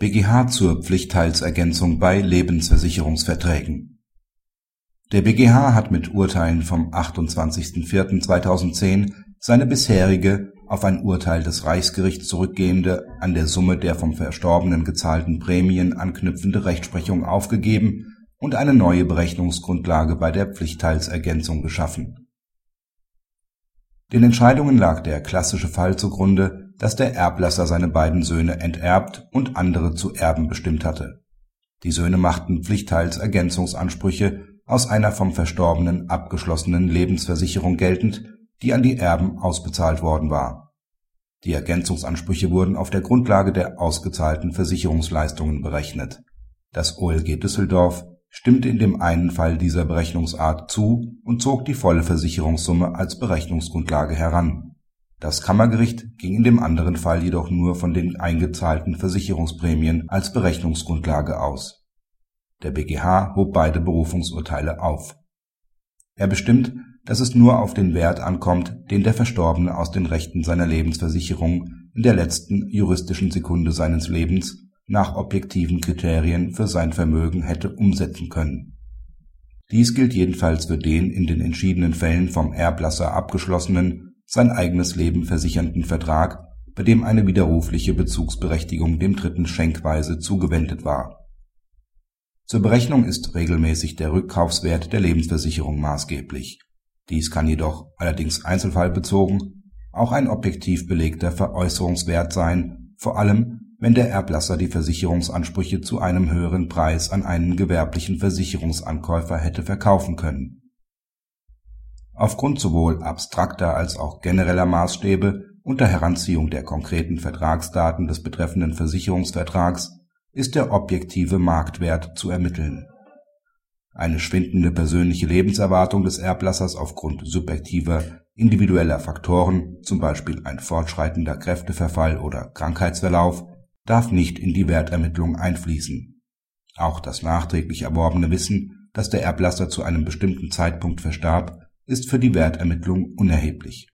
BGH zur Pflichtteilsergänzung bei Lebensversicherungsverträgen Der BGH hat mit Urteilen vom 28.04.2010 seine bisherige, auf ein Urteil des Reichsgerichts zurückgehende, an der Summe der vom Verstorbenen gezahlten Prämien anknüpfende Rechtsprechung aufgegeben und eine neue Berechnungsgrundlage bei der Pflichtteilsergänzung geschaffen. Den Entscheidungen lag der klassische Fall zugrunde dass der Erblasser seine beiden Söhne enterbt und andere zu Erben bestimmt hatte. Die Söhne machten Pflichtteilsergänzungsansprüche aus einer vom Verstorbenen abgeschlossenen Lebensversicherung geltend, die an die Erben ausbezahlt worden war. Die Ergänzungsansprüche wurden auf der Grundlage der ausgezahlten Versicherungsleistungen berechnet. Das OLG Düsseldorf stimmte in dem einen Fall dieser Berechnungsart zu und zog die volle Versicherungssumme als Berechnungsgrundlage heran das Kammergericht ging in dem anderen Fall jedoch nur von den eingezahlten Versicherungsprämien als Berechnungsgrundlage aus. Der BGH hob beide Berufungsurteile auf. Er bestimmt, dass es nur auf den Wert ankommt, den der Verstorbene aus den Rechten seiner Lebensversicherung in der letzten juristischen Sekunde seines Lebens nach objektiven Kriterien für sein Vermögen hätte umsetzen können. Dies gilt jedenfalls für den in den entschiedenen Fällen vom Erblasser abgeschlossenen sein eigenes Leben versichernden Vertrag, bei dem eine widerrufliche Bezugsberechtigung dem Dritten schenkweise zugewendet war. Zur Berechnung ist regelmäßig der Rückkaufswert der Lebensversicherung maßgeblich. Dies kann jedoch, allerdings einzelfallbezogen, auch ein objektiv belegter Veräußerungswert sein, vor allem wenn der Erblasser die Versicherungsansprüche zu einem höheren Preis an einen gewerblichen Versicherungsankäufer hätte verkaufen können Aufgrund sowohl abstrakter als auch genereller Maßstäbe unter Heranziehung der konkreten Vertragsdaten des betreffenden Versicherungsvertrags ist der objektive Marktwert zu ermitteln. Eine schwindende persönliche Lebenserwartung des Erblassers aufgrund subjektiver individueller Faktoren zum Beispiel ein fortschreitender Kräfteverfall oder Krankheitsverlauf, darf nicht in die Wertermittlung einfließen. Auch das nachträglich erworbene Wissen, dass der Erblasser zu einem bestimmten Zeitpunkt verstarb ist für die Wertermittlung unerheblich